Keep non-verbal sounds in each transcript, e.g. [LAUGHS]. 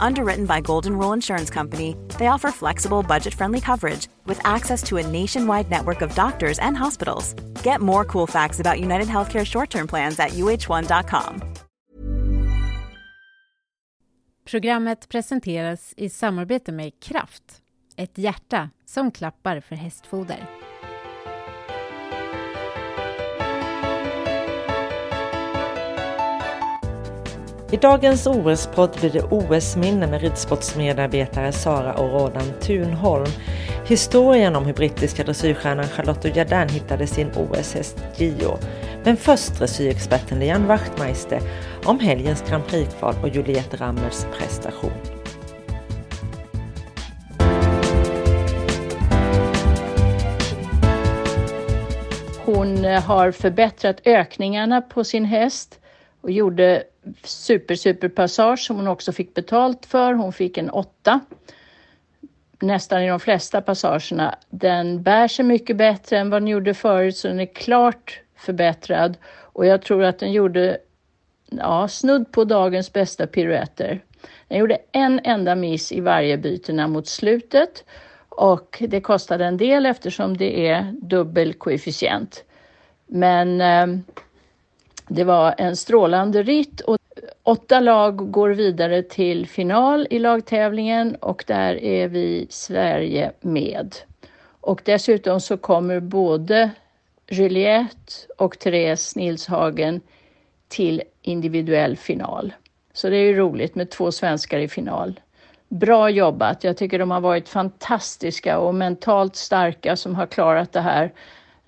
Underwritten by Golden Rule Insurance Company, they offer flexible, budget-friendly coverage with access to a nationwide network of doctors and hospitals. Get more cool facts about United Healthcare short-term plans at uh1.com. Programmet presenteras i samarbete med Kraft, ett hjärta som klappar för hästfoder. I dagens OS-podd blir det OS-minne med ridsportsmedarbetare Sara och Rodan Thunholm. Historien om hur brittiska dressyrstjärnan Charlotte Jardin hittade sin OS-häst Gio. Men först dressyrexperten Lian Wachtmeister om helgens Grand Prix-kval och Juliette Rammers prestation. Hon har förbättrat ökningarna på sin häst och gjorde super, super passage som hon också fick betalt för. Hon fick en åtta nästan i de flesta passagerna. Den bär sig mycket bättre än vad den gjorde förut så den är klart förbättrad och jag tror att den gjorde ja, snudd på dagens bästa piruetter. Den gjorde en enda miss i varje bytena mot slutet och det kostade en del eftersom det är dubbel koefficient. Men eh, det var en strålande ritt och åtta lag går vidare till final i lagtävlingen och där är vi Sverige med. Och dessutom så kommer både Juliette och Therese Nilshagen till individuell final. Så det är ju roligt med två svenskar i final. Bra jobbat! Jag tycker de har varit fantastiska och mentalt starka som har klarat det här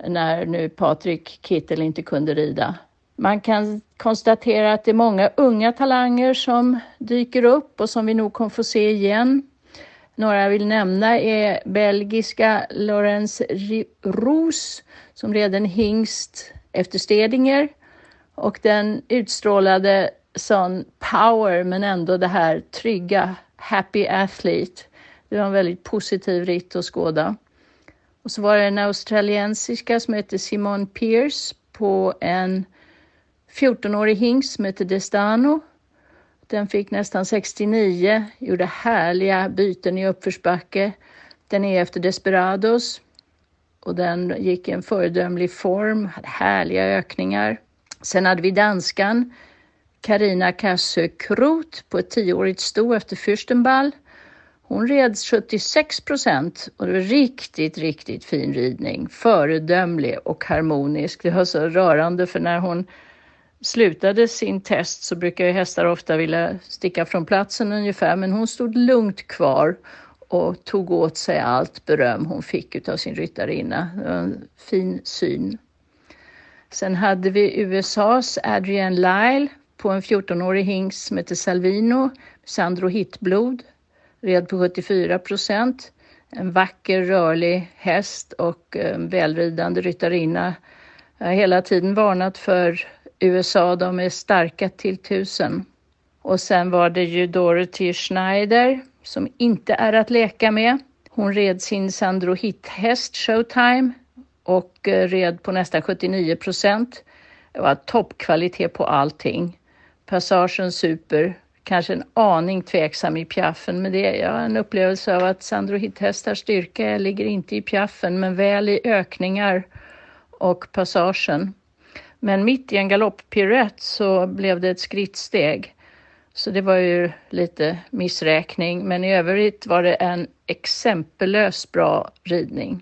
när nu Patrik Kittel inte kunde rida. Man kan konstatera att det är många unga talanger som dyker upp och som vi nog kommer få se igen. Några jag vill nämna är belgiska Laurence Roos som red en hingst efter Stedinger och den utstrålade sån power men ändå det här trygga happy athlete. Det var en väldigt positiv ritt att skåda. Och så var det en australiensiska som heter Simone Pierce på en 14-årig hingst som hette Destano. Den fick nästan 69, gjorde härliga byten i uppförsbacke. Den är efter Desperados och den gick i en föredömlig form, hade härliga ökningar. Sen hade vi danskan Karina Kassö Kroth på ett tioårigt sto efter Fürstenball. Hon red 76 procent och det var riktigt, riktigt fin ridning. Föredömlig och harmonisk. Det var så rörande för när hon slutade sin test så brukar ju hästar ofta vilja sticka från platsen ungefär, men hon stod lugnt kvar och tog åt sig allt beröm hon fick utav sin ryttarinna. En fin syn. Sen hade vi USAs Adrian Lyle på en 14-årig hingst som heter Salvino, Sandro Hittblod, red på 74 procent. En vacker rörlig häst och en välridande ryttarinna. Jag har hela tiden varnat för USA, de är starka till tusen. Och sen var det ju Dorothy Schneider som inte är att leka med. Hon red sin Sandro Hit-häst Showtime och eh, red på nästan 79 procent. Det var toppkvalitet på allting. passagen super. Kanske en aning tveksam i piaffen, men det är en upplevelse av att Sandro Hitt-hästars styrka ligger inte i piaffen, men väl i ökningar och passagen. Men mitt i en galopppiruett så blev det ett skrittsteg. Så det var ju lite missräkning, men i övrigt var det en exempellöst bra ridning.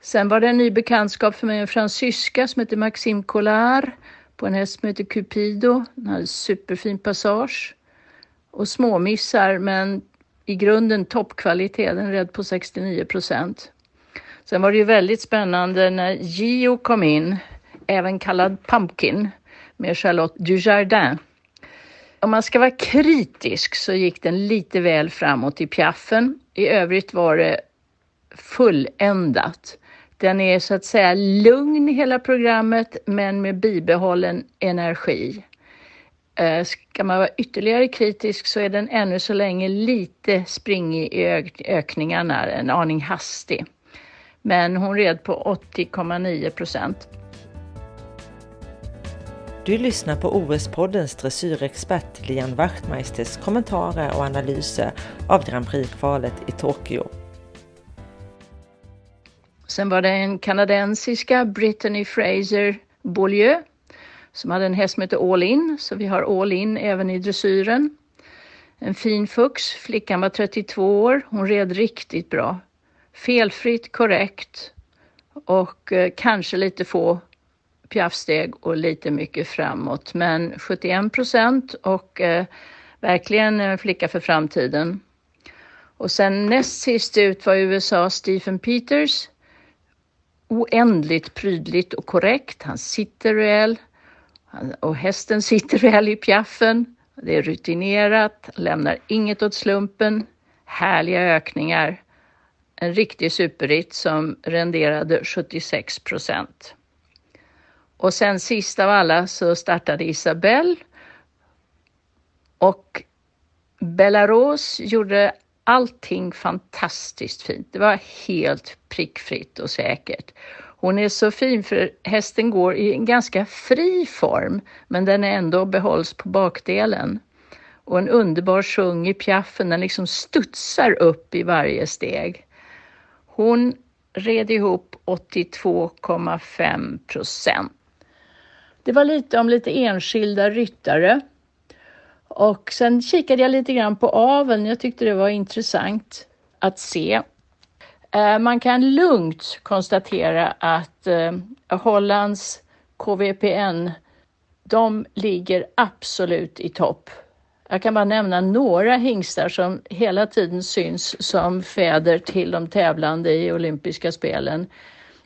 Sen var det en ny bekantskap för mig, en fransyska som heter Maxime Collard på en häst som heter Cupido. Den hade superfin passage och småmissar, men i grunden toppkvalitet. Den red på 69 procent. Sen var det ju väldigt spännande när Gio kom in, även kallad Pumpkin, med Charlotte Dujardin. Om man ska vara kritisk så gick den lite väl framåt i piaffen. I övrigt var det fulländat. Den är så att säga lugn hela programmet men med bibehållen energi. Eh, ska man vara ytterligare kritisk så är den ännu så länge lite springig i ökningarna, en aning hastig. Men hon red på 80,9 procent. Du lyssnar på OS-poddens dressyrexpert Lian Wachtmeisters kommentarer och analyser av Grand Prix-kvalet i Tokyo. Sen var det en kanadensiska, Brittany Fraser Beaulieu, som hade en häst som heter All In, så vi har All In även i dressyren. En fin fux, flickan var 32 år, hon red riktigt bra. Felfritt, korrekt och eh, kanske lite få piaffsteg och lite mycket framåt. Men 71 procent och eh, verkligen en flicka för framtiden. Och sen näst sist ut var USA Stephen Peters oändligt prydligt och korrekt. Han sitter väl och hästen sitter väl i piaffen. Det är rutinerat, lämnar inget åt slumpen. Härliga ökningar. En riktig superritt som renderade 76 procent. Och sen sist av alla så startade Isabelle och Belarus gjorde allting fantastiskt fint. Det var helt prickfritt och säkert. Hon är så fin för hästen går i en ganska fri form, men den är ändå behålls på bakdelen. Och en underbar sjung i piaffen, den liksom studsar upp i varje steg. Hon red ihop 82,5 procent. Det var lite om lite enskilda ryttare. Och sen kikade jag lite grann på aveln. Jag tyckte det var intressant att se. Eh, man kan lugnt konstatera att eh, Hollands KVPN, de ligger absolut i topp. Jag kan bara nämna några hingstar som hela tiden syns som fäder till de tävlande i olympiska spelen.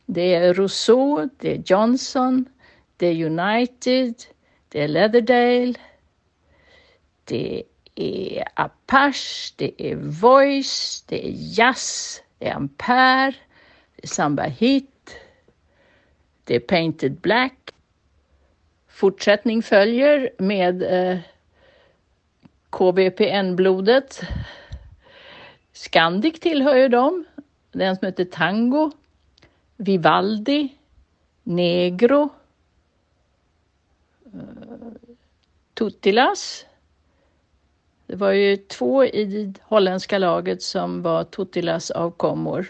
Det är Rousseau, det är Johnson, det är United, det är Leatherdale, det är Apache, det är Voice, det är Jazz, det är Ampere, det är Samba Hit, det är Painted Black. Fortsättning följer med eh, KBPN-blodet. Scandic tillhör ju dem. Den som heter Tango, Vivaldi, Negro, Tuttilas, det var ju två i det holländska laget som var Tuttilas avkommor.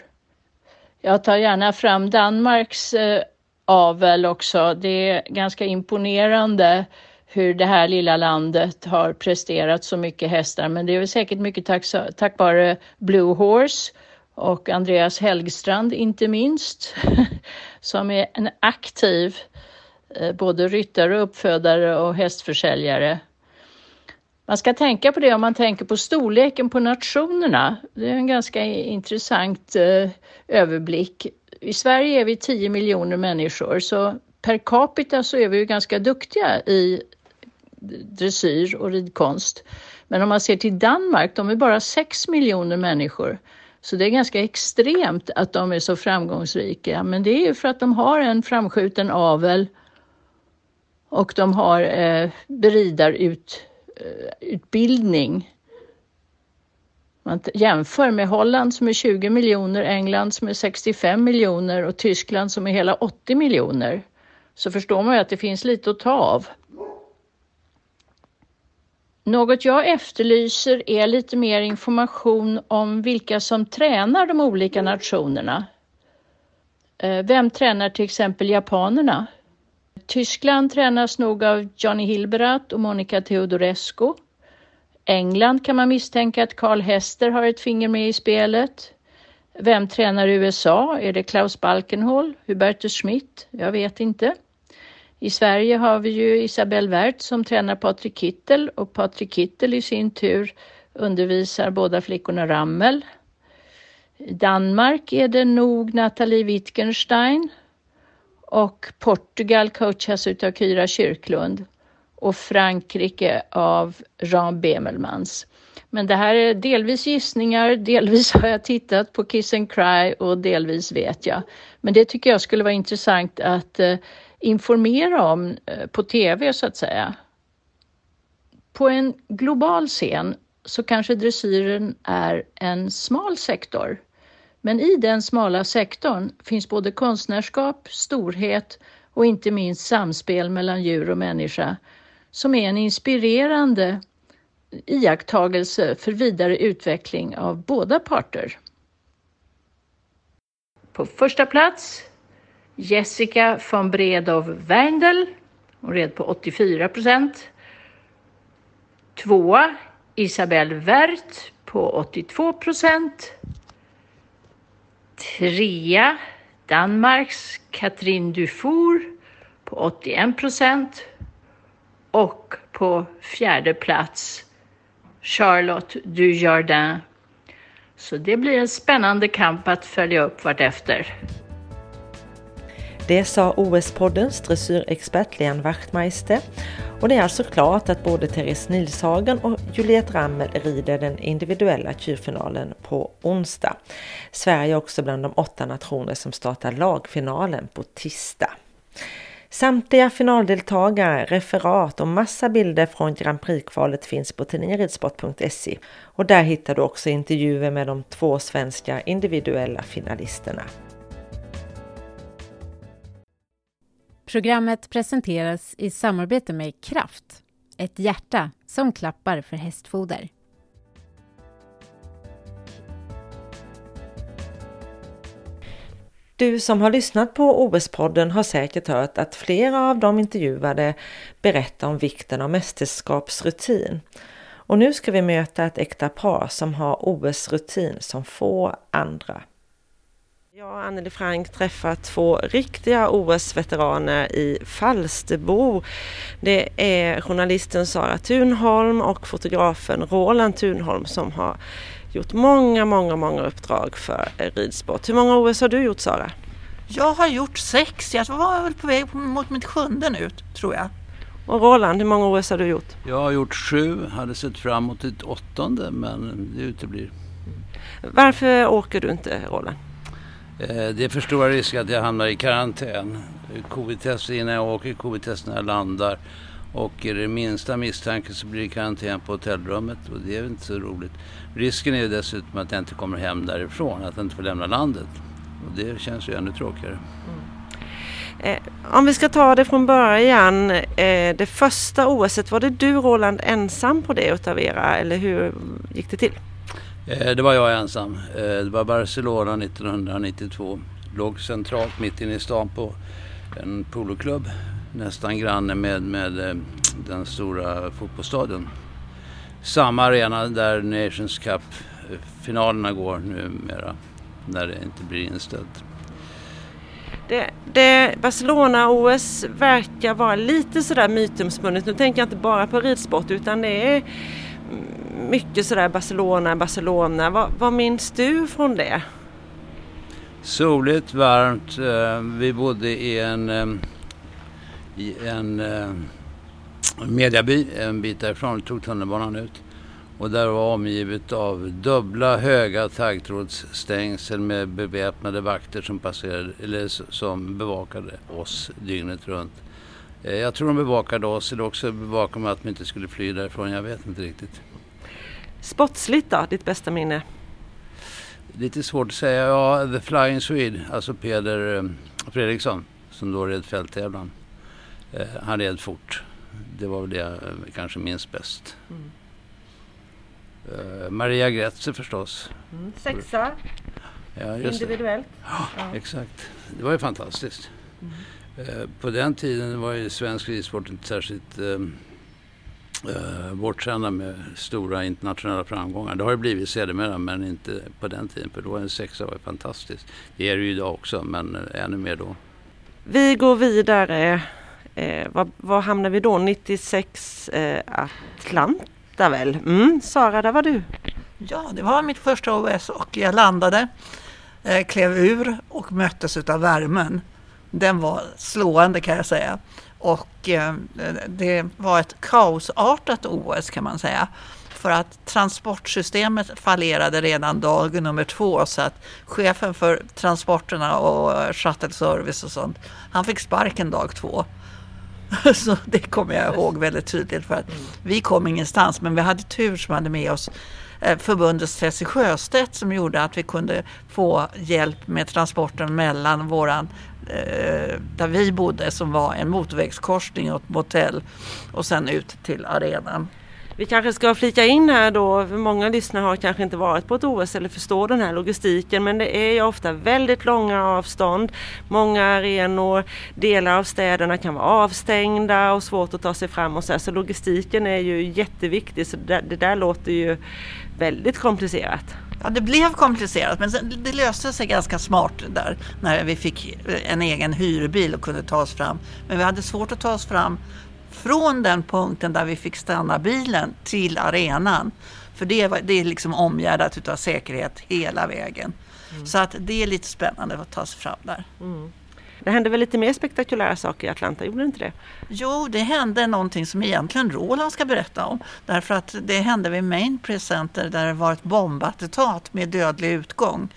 Jag tar gärna fram Danmarks eh, avel också. Det är ganska imponerande hur det här lilla landet har presterat så mycket hästar, men det är väl säkert mycket tack, tack vare Blue Horse och Andreas Helgstrand inte minst, [LAUGHS] som är en aktiv eh, Eh, både ryttare, uppfödare och hästförsäljare. Man ska tänka på det om man tänker på storleken på nationerna. Det är en ganska intressant eh, överblick. I Sverige är vi 10 miljoner människor så per capita så är vi ju ganska duktiga i dressyr och ridkonst. Men om man ser till Danmark, de är bara 6 miljoner människor. Så det är ganska extremt att de är så framgångsrika. Men det är ju för att de har en framskjuten avel och de har eh, beridarutbildning. Eh. Man jämför med Holland som är 20 miljoner, England som är 65 miljoner och Tyskland som är hela 80 miljoner. Så förstår man ju att det finns lite att ta av. Något jag efterlyser är lite mer information om vilka som tränar de olika nationerna. Eh, vem tränar till exempel japanerna? Tyskland tränas nog av Johnny Hilberat och Monica Teodorescu. England kan man misstänka att Carl Hester har ett finger med i spelet. Vem tränar USA? Är det Klaus Balkenhol? Hubertus Schmidt? Jag vet inte. I Sverige har vi ju Isabelle Wert som tränar Patrik Kittel och Patrik Kittel i sin tur undervisar båda flickorna Rammel. I Danmark är det nog Nathalie Wittgenstein och Portugal coachas utav Kyra Kyrklund och Frankrike av Jean Bemelmans. Men det här är delvis gissningar, delvis har jag tittat på Kiss and Cry och delvis vet jag. Men det tycker jag skulle vara intressant att eh, informera om eh, på tv så att säga. På en global scen så kanske dressyren är en smal sektor. Men i den smala sektorn finns både konstnärskap, storhet och inte minst samspel mellan djur och människa som är en inspirerande iakttagelse för vidare utveckling av båda parter. På första plats Jessica von Bredow Werndl. Hon red på 84 procent. Tvåa Isabelle Wert på 82 procent. Trea Danmarks Katrin Dufour på 81 procent. Och på fjärde plats Charlotte Dujardin. Så det blir en spännande kamp att följa upp vartefter. Det sa OS-poddens dressyrexpert Lian Wachtmeister. Och det är alltså klart att både Therese Nilshagen och Juliette Rammel rider den individuella kyrfinalen på onsdag. Sverige är också bland de åtta nationer som startar lagfinalen på tisdag. Samtliga finaldeltagare, referat och massa bilder från Grand Prix-kvalet finns på tidningenridsport.se och där hittar du också intervjuer med de två svenska individuella finalisterna. Programmet presenteras i samarbete med Kraft, ett hjärta som klappar för hästfoder. Du som har lyssnat på OS-podden har säkert hört att flera av de intervjuade berättar om vikten av mästerskapsrutin. Och nu ska vi möta ett äkta par som har OS-rutin som få andra. Jag och Anneli Frank träffar två riktiga OS-veteraner i Falsterbo. Det är journalisten Sara Thunholm och fotografen Roland Thunholm som har gjort många, många, många uppdrag för ridsport. Hur många OS har du gjort Sara? Jag har gjort sex. Jag var väl på väg mot mitt sjunde nu tror jag. Och Roland, hur många OS har du gjort? Jag har gjort sju, hade sett fram emot ett åttonde men det uteblir. Varför åker du inte Roland? Eh, det är för stora risker att jag hamnar i karantän. Covid-test innan jag åker, covid-test när jag landar. Och är det minsta misstanke så blir det karantän på hotellrummet och det är inte så roligt. Risken är dessutom att jag inte kommer hem därifrån, att jag inte får lämna landet. Och det känns ju ännu tråkigare. Mm. Eh, om vi ska ta det från början. Eh, det första OS, var det du Roland ensam på det utav era eller hur gick det till? Eh, det var jag ensam. Eh, det var Barcelona 1992. Låg centralt mitt inne i stan på en poloklubb. Nästan granne med, med eh, den stora fotbollsstadion. Samma arena där Nations Cup-finalerna går numera. När det inte blir inställt. Det, det Barcelona-OS verkar vara lite sådär mytomspunnet. Nu tänker jag inte bara på ridsport utan det är mycket sådär Barcelona, Barcelona. Vad, vad minns du från det? Soligt, varmt. Eh, vi bodde i en, eh, i en eh, mediaby en bit därifrån. Vi tog tunnelbanan ut. Och där var omgivet av dubbla höga taggtrådsstängsel med beväpnade vakter som, passerade, eller som bevakade oss dygnet runt. Jag tror de bevakade oss eller också bevakade de att vi inte skulle fly därifrån. Jag vet inte riktigt. Sportsligt då, ditt bästa minne? Lite svårt att säga. Ja, The Flying Swede, alltså Peder eh, Fredriksson som då red fälttävlan. Eh, han red fort. Det var väl det jag eh, kanske minns bäst. Mm. Maria Gretzer förstås. Mm. Sexa. Ja, Individuellt. Ja, exakt. Det var ju fantastiskt. Mm. Uh, på den tiden var ju svensk ridsport inte särskilt uh, uh, bortskämda med stora internationella framgångar. Det har det blivit sedermera men inte på den tiden för då var en sexa var fantastiskt. Det är det ju idag också men ännu mer då. Vi går vidare. Eh, vad, vad hamnar vi då? 96 eh, Atlanta väl? Mm, Sara, där var du. Ja, det var mitt första OS och jag landade, eh, klev ur och möttes av värmen. Den var slående kan jag säga. Och eh, det var ett kaosartat OS kan man säga. För att transportsystemet fallerade redan dag nummer två så att chefen för transporterna och shuttle service och sånt, han fick sparken dag två. [LAUGHS] Så det kommer jag ihåg väldigt tydligt för att vi kom ingenstans men vi hade tur som hade med oss eh, förbundets Tessie Sjöstedt som gjorde att vi kunde få hjälp med transporten mellan våran eh, där vi bodde som var en motorvägskorsning och ett motell och sen ut till arenan. Vi kanske ska flika in här då, för många lyssnare har kanske inte varit på ett OS eller förstår den här logistiken men det är ju ofta väldigt långa avstånd. Många arenor, delar av städerna kan vara avstängda och svårt att ta sig fram och så här. Så logistiken är ju jätteviktig så det, det där låter ju väldigt komplicerat. Ja, det blev komplicerat men det löste sig ganska smart där när vi fick en egen hyrbil och kunde ta oss fram. Men vi hade svårt att ta oss fram från den punkten där vi fick stanna bilen till arenan. För det, var, det är liksom omgärdat av säkerhet hela vägen. Mm. Så att det är lite spännande att ta sig fram där. Mm. Det hände väl lite mer spektakulära saker i Atlanta, gjorde det inte det? Jo, det hände någonting som egentligen Roland ska berätta om. Därför att det hände vid Main Press Center där det var ett bombattentat med dödlig utgång.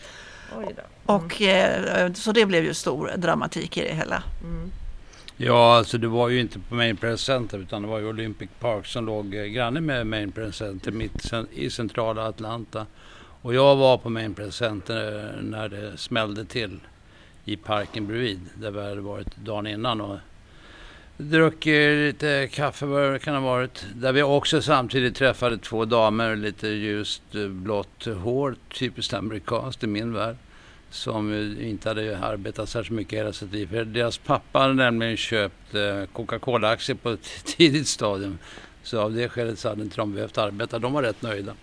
Mm. Och, eh, så det blev ju stor dramatik i det hela. Mm. Ja, alltså det var ju inte på Main Press Center utan det var ju Olympic Park som låg eh, granne med Main Press Center mitt i centrala Atlanta. Och jag var på Main Press Center eh, när det smällde till i parken bredvid där vi hade varit dagen innan och druckit lite kaffe vad det kan ha varit. Där vi också samtidigt träffade två damer, lite ljust blått hår, typiskt amerikanskt i min värld som inte hade arbetat särskilt mycket hela sitt liv. Deras pappa hade nämligen köpt eh, Coca-Cola-aktier på ett [LAUGHS] tidigt stadium. Så av det skälet så hade inte de behövt arbeta. De var rätt nöjda.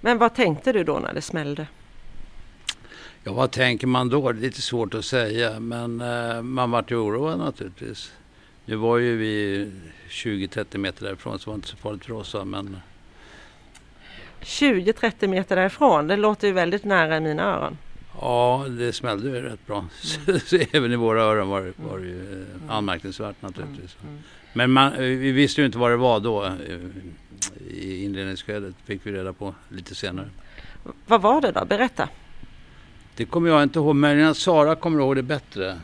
Men vad tänkte du då när det smällde? Ja, vad tänker man då? Det är lite svårt att säga, men eh, man vart ju oroad naturligtvis. Nu var ju vi 20-30 meter därifrån, så det var inte så farligt för oss. Men 20-30 meter därifrån. Det låter ju väldigt nära i mina öron. Ja, det smällde ju rätt bra. Mm. [LAUGHS] Så även i våra öron var, var det ju mm. anmärkningsvärt naturligtvis. Mm. mm. Men man, eh, vi visste ju inte vad det var då. Eh, I inledningsskedet fick vi reda på lite senare. Vad var det då? Berätta. Det kommer jag inte ihåg. Att Sara kommer ihåg det bättre.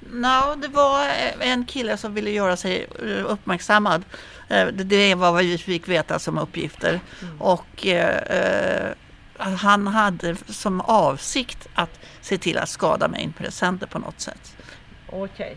No, det var en kille som ville göra sig uppmärksammad Eh, det var vad vi fick veta som uppgifter. Mm. Och eh, han hade som avsikt att se till att skada mig presenter på något sätt. Okej. Okay.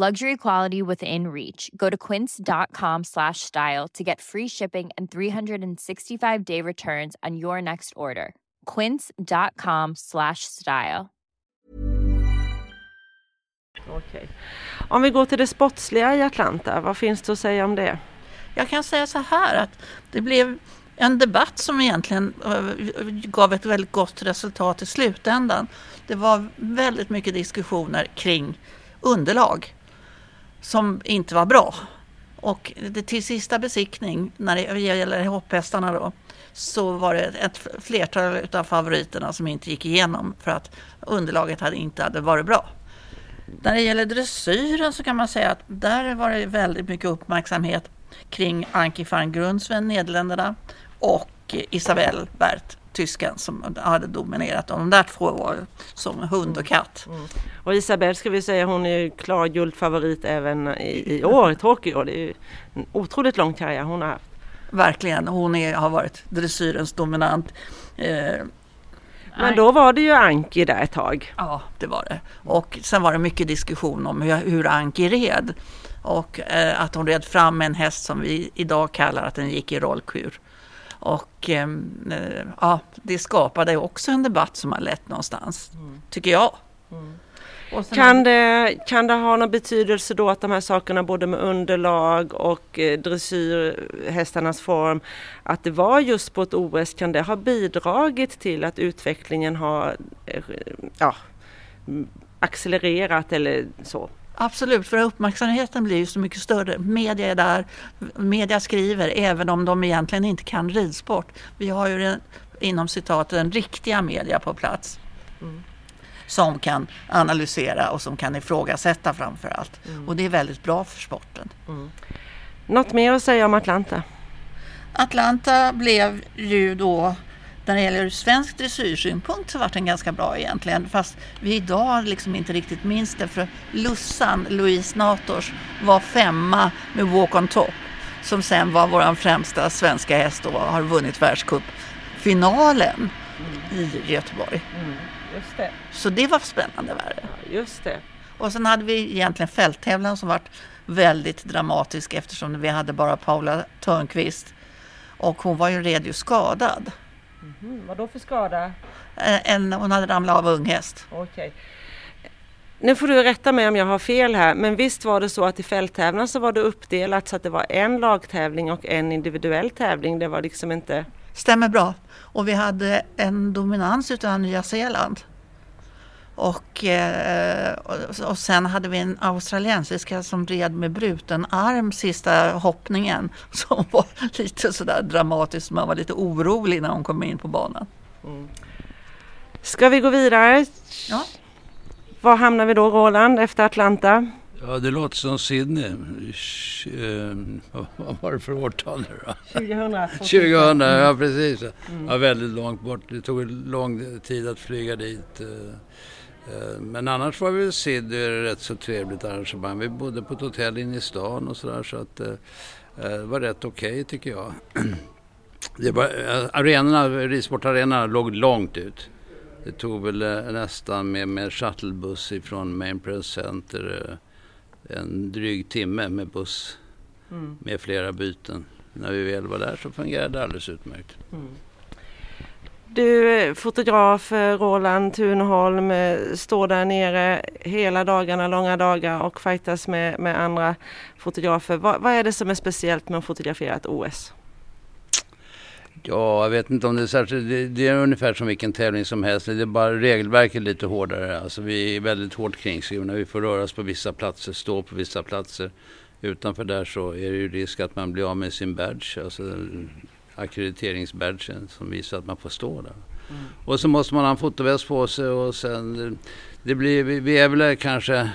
Luxury quality within reach. Go to quince.com slash style to get free shipping and 365 day returns on your next order. Quince.com slash style. Okej. Om vi går till det sportsliga i Atlanta, vad finns det att säga om det? Jag kan säga så här att det blev en debatt som egentligen eh, gav ett väldigt gott resultat i slutändan. Det var väldigt mycket diskussioner kring underlag som inte var bra. Och det, till sista besiktning, när det gäller hopphästarna då, så var det ett flertal av favoriterna som inte gick igenom för att underlaget hade inte hade varit bra. När det gäller dressyren så kan man säga att där var det väldigt mycket uppmärksamhet kring Anki van Grundsven, Nederländerna, och Isabelle Bert, tysken, som hade dominerat. De där två var som hund och katt. Mm. Och Isabelle ska vi säga, hon är ju klar guldfavorit även i, i år Tokyo. Det är ju en otroligt lång karriär hon har haft. Verkligen, hon är, har varit dressyrens dominant. Eh, Men då var det ju Anki där ett tag. Ja, det var det. Och sen var det mycket diskussion om hur, hur Anki red. Och eh, att hon red fram en häst som vi idag kallar att den gick i rollkur. Och ehm, eh, ja, det skapade också en debatt som har lett någonstans, mm. tycker jag. Mm. Kan, det, kan det ha någon betydelse då att de här sakerna både med underlag och eh, dressyrhästarnas form, att det var just på ett OS, kan det ha bidragit till att utvecklingen har eh, ja, accelererat eller så? Absolut, för uppmärksamheten blir ju så mycket större. Media är där, media skriver även om de egentligen inte kan ridsport. Vi har ju den, inom citat den riktiga media på plats. Mm. Som kan analysera och som kan ifrågasätta framför allt. Mm. Och det är väldigt bra för sporten. Mm. Något mer att säga om Atlanta? Atlanta blev ju då när det gäller svensk dressyrsynpunkt så var den ganska bra egentligen. Fast vi idag liksom inte riktigt minns det. För Lussan, Louise Nators, var femma med Walk on Top. Som sen var vår främsta svenska häst och har vunnit världscupfinalen mm. i Göteborg. Mm. Just det. Så det var spännande värre. Ja, just det. Och sen hade vi egentligen fälttävlan som var väldigt dramatisk eftersom vi hade bara Paula Törnqvist. Och hon var ju redan skadad. Mm, vad då för skada? Eh, en, hon hade ramlat av unghäst. Okay. Nu får du rätta mig om jag har fel här, men visst var det så att i fälttävlan så var det uppdelat så att det var en lagtävling och en individuell tävling. Det var liksom inte... Stämmer bra. Och vi hade en dominans utav Nya Zeeland. Och, eh, och sen hade vi en australiensiska som red med bruten arm sista hoppningen. [LAUGHS] Som var lite sådär dramatisk. Man var lite orolig när hon kom in på banan. Mm. Ska vi gå vidare? Ja. Var hamnar vi då Roland efter Atlanta? Ja, det låter som Sydney. Uh, vad var det för årtal nu då? 2000. 2000, ja precis. Mm. Ja, väldigt långt bort. Det tog lång tid att flyga dit. Eh, men annars var vi Sydney rätt så trevligt arrangemang. Vi bodde på ett hotell inne i stan och sådär så att eh, eh, det var rätt okej okay, tycker jag. [CLEARS THROAT] Det var, arenorna, ridsportarenorna låg långt ut. det tog väl eh, nästan med, med shuttlebuss ifrån Main Press Center eh, en dryg timme med buss mm. med flera byten. När vi väl var där så fungerade det alldeles utmärkt. Mm. Du, fotograf eh, Roland Thunholm, eh, står där nere hela dagarna, långa dagar och fightas med, med andra fotografer. Vad, vad är det som är speciellt med att fotografera ett OS? Ja, jag vet inte om det är särskilt. Det, det, är ungefär som vilken tävling som helst. Det är bara regelverket lite hårdare. Alltså vi är väldigt hårt kringskrivna. Vi får röra oss på vissa platser, stå på vissa platser. Utanför där så är det ju risk att man blir av med sin badge. Alltså ackrediteringsbadgen som visar att man får stå där. Mm. Och så måste man ha en fotoväst på sig och sen det blir, vi är väl kanske eh,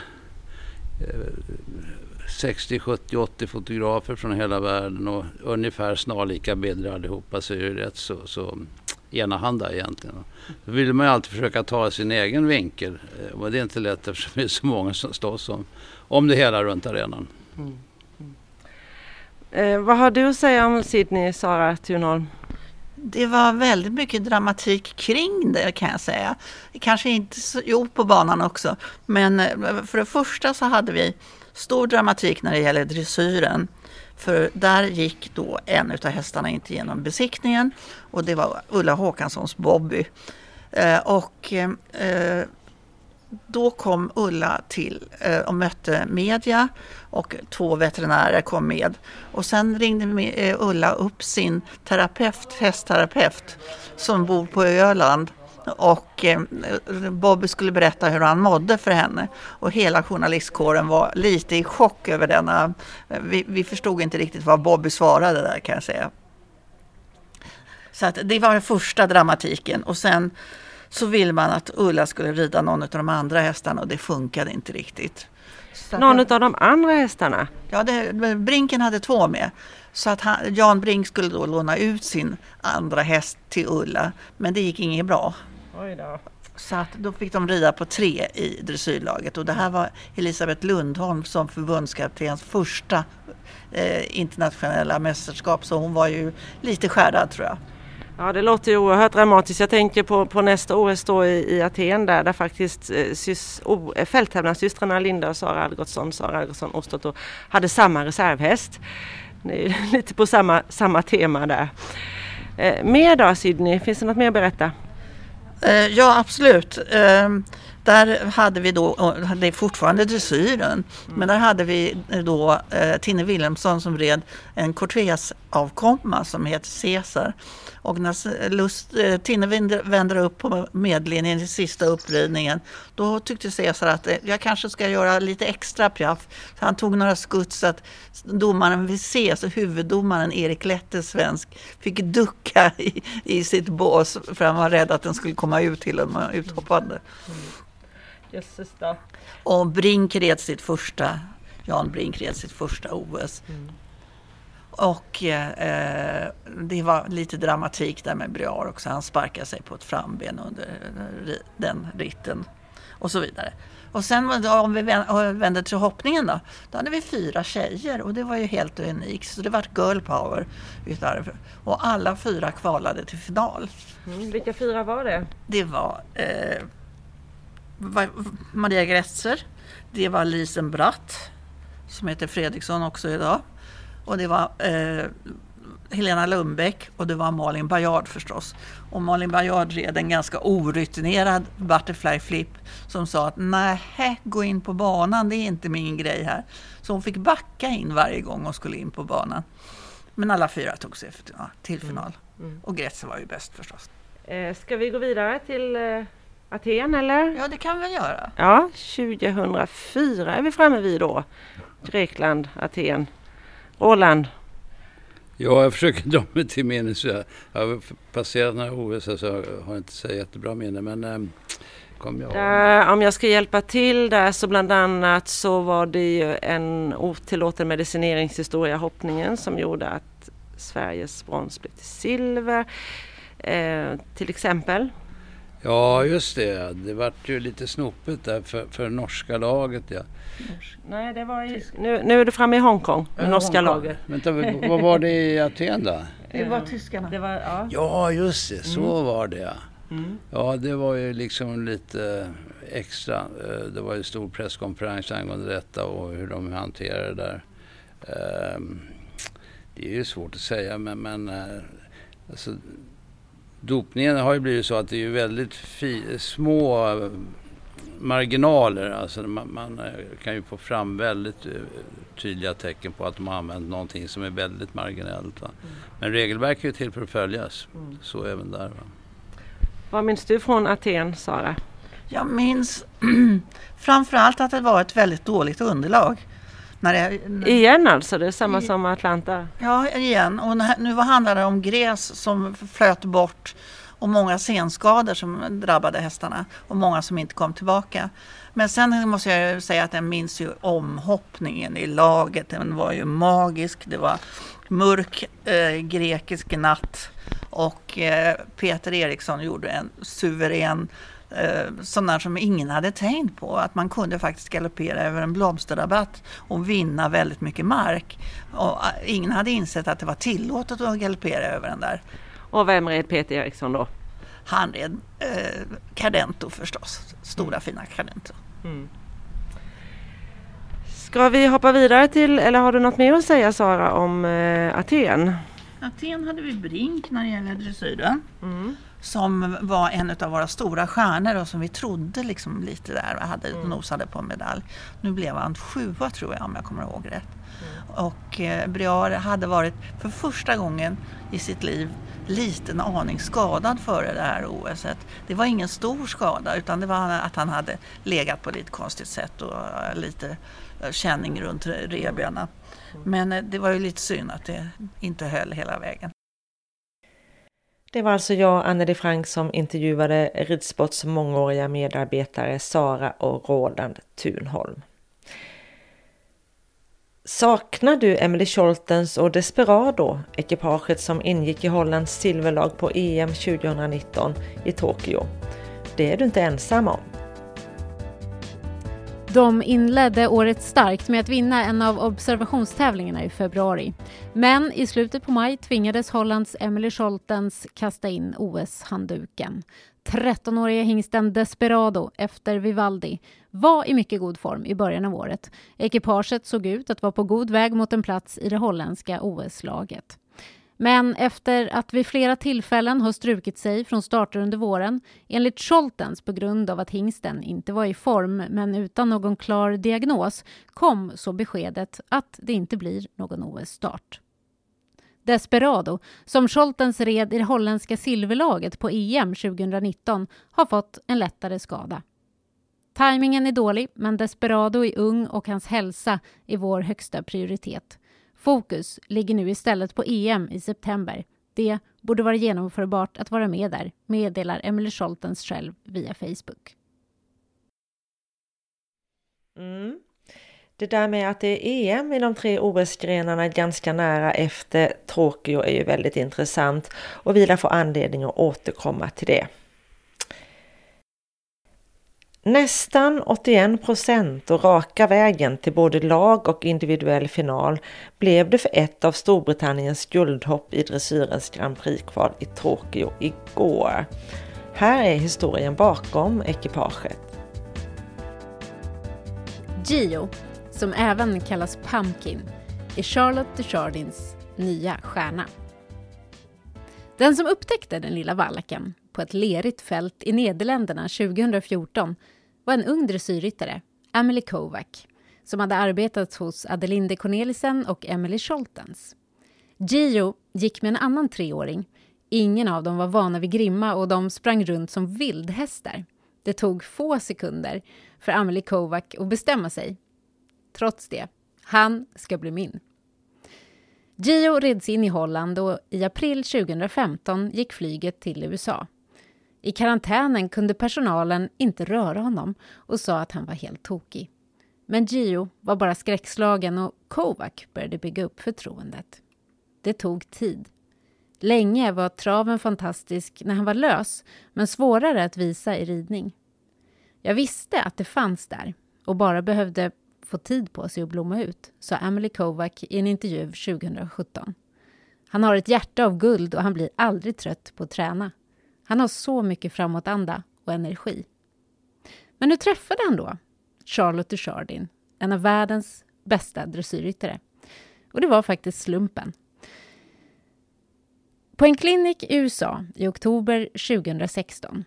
60, 70, 80 fotografer från hela världen och ungefär snarlika bilder allihopa så är det rätt så, så enahanda egentligen. Då vill man ju alltid försöka ta sin egen vinkel eh, och det är inte lätt eftersom det är så många som slåss om, om det hela runt arenan. Mm. Eh, vad har du att säga om Sydney, Sara Thunholm? Det var väldigt mycket dramatik kring det kan jag säga. Kanske inte så, jo på banan också. Men eh, för det första så hade vi stor dramatik när det gäller dressyren. För där gick då en av hästarna inte genom besiktningen och det var Ulla Håkanssons Bobby. Eh, och eh, då kom Ulla till eh, och mötte media och två veterinärer kom med. Och sen ringde eh, Ulla upp sin terapeut, hästterapeut som bor på Öland och eh, Bobby skulle berätta hur han mådde för henne. Och hela journalistkåren var lite i chock över denna. Eh, vi, vi förstod inte riktigt vad Bobby svarade där kan jag säga. Så att det var den första dramatiken och sen så ville man att Ulla skulle rida någon av de andra hästarna och det funkade inte riktigt. Så någon av de andra hästarna? Ja, det, Brinken hade två med. Så att han, Jan Brink skulle då låna ut sin andra häst till Ulla. Men det gick inget bra. Så att då fick de rida på tre i dressyrlaget och det här var Elisabeth Lundholm som förbundskaptens första eh, internationella mästerskap så hon var ju lite skärdad tror jag. Ja det låter ju oerhört dramatiskt. Jag tänker på, på nästa OS då i, i Aten där, där faktiskt eh, sys, oh, fälttävlanssystrarna Linda och Sara Algotsson, Sara Algotsson Ostoto hade samma reservhäst. [LAUGHS] Lite på samma, samma tema där. Eh, mer då Sydney, finns det något mer att berätta? Eh, ja absolut. Eh, där hade vi då, det är fortfarande dressyren, mm. men där hade vi då eh, Tinne Wilhelmsson som red en Cortés-avkomma som heter Caesar. Och när Lust, eh, Tinne vänder upp på medlinjen i sista uppridningen, då tyckte Caesar att eh, jag kanske ska göra lite extra piaff. Så han tog några skutt så att domaren vill se, alltså huvuddomaren Erik Lette, svensk, fick ducka i, i sitt bås för han var rädd att den skulle komma ut till honom uthoppande. Jösses då. Och Brink red sitt första, Jan Brink red sitt första OS. Mm. Och eh, det var lite dramatik där med Briar också. Han sparkade sig på ett framben under den ritten och så vidare. Och sen om vi vänder till hoppningen då, då hade vi fyra tjejer och det var ju helt unikt. Så det var girl power. Och alla fyra kvalade till final. Mm, vilka fyra var det? Det var eh, Maria Gretzer. Det var Lisen Bratt som heter Fredriksson också idag. Och det var eh, Helena Lundbäck och det var Malin Bajard förstås. Och Malin Bajard red en ganska orutinerad butterfly flip som sa att nej, gå in på banan, det är inte min grej här. Så hon fick backa in varje gång hon skulle in på banan. Men alla fyra tog sig till final. Mm. Mm. Och Gretzer var ju bäst förstås. Eh, ska vi gå vidare till eh, Aten eller? Ja, det kan vi göra. Ja, 2004 är vi framme vid då. Grekland, Aten. Roland? Ja, jag försöker dra mig till minnes. Jag har passerat några OS så jag har inte så jättebra minne. Men ähm, kom jag där, Om jag ska hjälpa till där så bland annat så var det ju en otillåten medicineringshistoria hoppningen som gjorde att Sveriges brons blev till silver. Eh, till exempel. Ja, just det. Det vart ju lite snopet där för, för norska laget. Ja. Nej, det var i, nu, nu är du framme i Hongkong med norska Hongkong. laget. Vänta, vad var det i Aten då? Det var tyskarna. Det var, ja. ja, just det. Så mm. var det ja. Mm. Ja, det var ju liksom lite extra. Eh, det var ju stor presskonferens angående detta och hur de hanterade det där. Ehm, det är ju svårt att säga, men, men eh, alltså, dopningen har ju blivit så att det är väldigt små marginaler. Alltså man, man, eh, kan ju få fram väldigt tydliga tecken på att de har använt någonting som är väldigt marginellt. Va? Mm. Men regelverket är till för att följas. Mm. Så även där. Va? Vad minns du från Aten, Sara? Jag minns [CLEARS THROAT] framförallt att det var ett väldigt dåligt underlag. När jag, igen alltså? Det är samma i, som Atlanta? Ja, igen. Och nu handlar det om gräs som flöt bort och många senskador som drabbade hästarna och många som inte kom tillbaka. Men sen måste jag säga att jag minns ju omhoppningen i laget. Den var ju magisk. Det var mörk eh, grekisk natt och eh, Peter Eriksson gjorde en suverän eh, där som ingen hade tänkt på. Att man kunde faktiskt galoppera över en blomsterrabatt och vinna väldigt mycket mark. Och eh, ingen hade insett att det var tillåtet att galoppera över den där. Och vem red Peter Eriksson då? Han red eh, Cadento förstås, stora mm. fina Cadento. Mm. Ska vi hoppa vidare till, eller har du något mer att säga Sara om eh, Aten? Aten hade vi Brink när det gäller dressyren. Mm. Som var en av våra stora stjärnor och som vi trodde liksom lite där och hade, mm. nosade på medalj. Nu blev han sjua tror jag om jag kommer ihåg rätt. Mm. Och eh, Briar hade varit för första gången i sitt liv liten aning skadad före det här OSet. Det var ingen stor skada utan det var att han hade legat på lite konstigt sätt och eh, lite eh, känning runt revbenen. Men eh, det var ju lite synd att det inte höll hela vägen. Det var alltså jag, Anneli Frank, som intervjuade Ridsports mångåriga medarbetare Sara och Roland Thunholm. Saknar du Emily Scholtens och Desperado, ekipaget som ingick i Hollands silverlag på EM 2019 i Tokyo? Det är du inte ensam om. De inledde året starkt med att vinna en av observationstävlingarna i februari. Men i slutet på maj tvingades Hollands Emily Scholtens kasta in OS-handduken. 13-åriga hingsten Desperado efter Vivaldi var i mycket god form i början av året. Ekipaget såg ut att vara på god väg mot en plats i det holländska OS-laget. Men efter att vid flera tillfällen ha strukit sig från starter under våren, enligt Scholtens på grund av att hingsten inte var i form men utan någon klar diagnos, kom så beskedet att det inte blir någon OS-start. Desperado, som Scholtens red i det holländska silverlaget på EM 2019, har fått en lättare skada. Timingen är dålig, men Desperado är ung och hans hälsa är vår högsta prioritet. Fokus ligger nu istället på EM i september. Det borde vara genomförbart att vara med där, meddelar Emily Scholtens själv via Facebook. Mm. Det där med att det är EM i de tre OS-grenarna ganska nära efter Tokyo är ju väldigt intressant och vi lär få anledning att återkomma till det. Nästan 81 procent och raka vägen till både lag och individuell final blev det för ett av Storbritanniens guldhopp i dressyrens Grand Prix-kval i Tokyo igår. Här är historien bakom ekipaget. Gio, som även kallas Pumpkin, är Charlotte Desjardins nya stjärna. Den som upptäckte den lilla valacken på ett lerigt fält i Nederländerna 2014 var en ung dressyrryttare, Emily Kovac, som hade arbetat hos Adelinde Cornelissen och Emily Scholtens. Gio gick med en annan treåring. Ingen av dem var vana vid grimma och de sprang runt som vildhästar. Det tog få sekunder för Emily Kovac att bestämma sig. Trots det, han ska bli min. Gio reds in i Holland och i april 2015 gick flyget till USA. I karantänen kunde personalen inte röra honom och sa att han var helt tokig. Men Gio var bara skräckslagen och Kovac började bygga upp förtroendet. Det tog tid. Länge var traven fantastisk när han var lös, men svårare att visa i ridning. Jag visste att det fanns där och bara behövde få tid på sig att blomma ut, sa Emily Kovac i en intervju 2017. Han har ett hjärta av guld och han blir aldrig trött på att träna. Han har så mycket framåtanda och energi. Men hur träffade han då Charlotte Duchardin, en av världens bästa dressyrryttare? Och det var faktiskt slumpen. På en klinik i USA i oktober 2016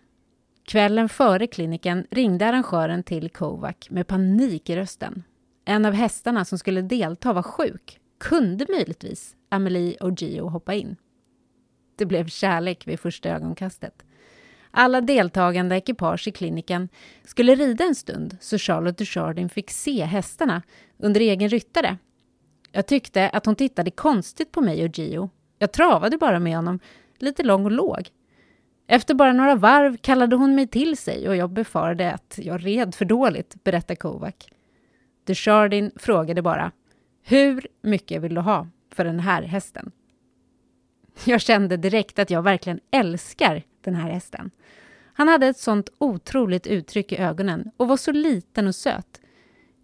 Kvällen före kliniken ringde arrangören till Kovac med panik i rösten. En av hästarna som skulle delta var sjuk. Kunde möjligtvis Amelie och Gio hoppa in? Det blev kärlek vid första ögonkastet. Alla deltagande ekipage i kliniken skulle rida en stund så Charlotte Duchardin fick se hästarna under egen ryttare. Jag tyckte att hon tittade konstigt på mig och Gio. Jag travade bara med honom, lite lång och låg. Efter bara några varv kallade hon mig till sig och jag befarade att jag red för dåligt, berättar Kovac. Duchardin frågade bara Hur mycket vill du ha för den här hästen? [LAUGHS] Jag kände direkt att jag verkligen älskar den här hästen. Han hade ett sånt otroligt uttryck i ögonen och var så liten och söt.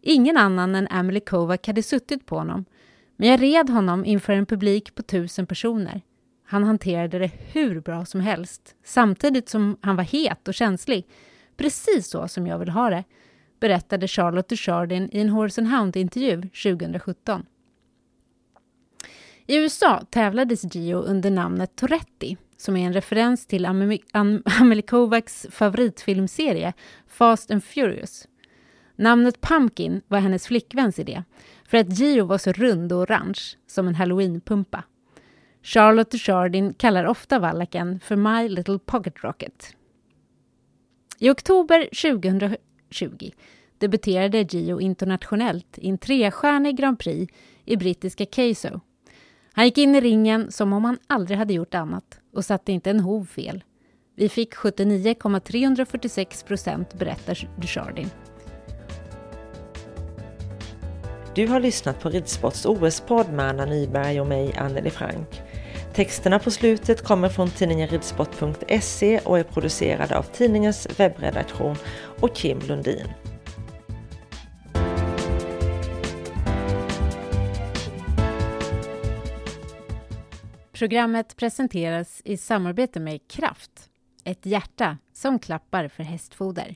Ingen annan än Emily Kovac hade suttit på honom, men jag red honom inför en publik på tusen personer. Han hanterade det hur bra som helst, samtidigt som han var het och känslig. Precis så som jag vill ha det, berättade Charlotte Duchardin i en Horse and Hound-intervju 2017. I USA tävlades Gio under namnet Toretti, som är en referens till Amelie Kovacs favoritfilmserie Fast and Furious. Namnet Pumpkin var hennes flickväns idé, för att Gio var så rund och orange, som en halloweenpumpa. Charlotte Duchardin kallar ofta vallaken för My Little Pocket Rocket. I oktober 2020 debuterade Gio internationellt i en trestjärnig Grand Prix i brittiska Keiso. Han gick in i ringen som om han aldrig hade gjort annat och satte inte en hov fel. Vi fick 79,346 procent, berättar Duchardin. Du har lyssnat på Ridsports OS-podd med Anna Nyberg och mig, Anneli Frank. Texterna på slutet kommer från tidningen ridsport.se och är producerade av tidningens webbredaktion och Kim Lundin. Programmet presenteras i samarbete med Kraft, ett hjärta som klappar för hästfoder.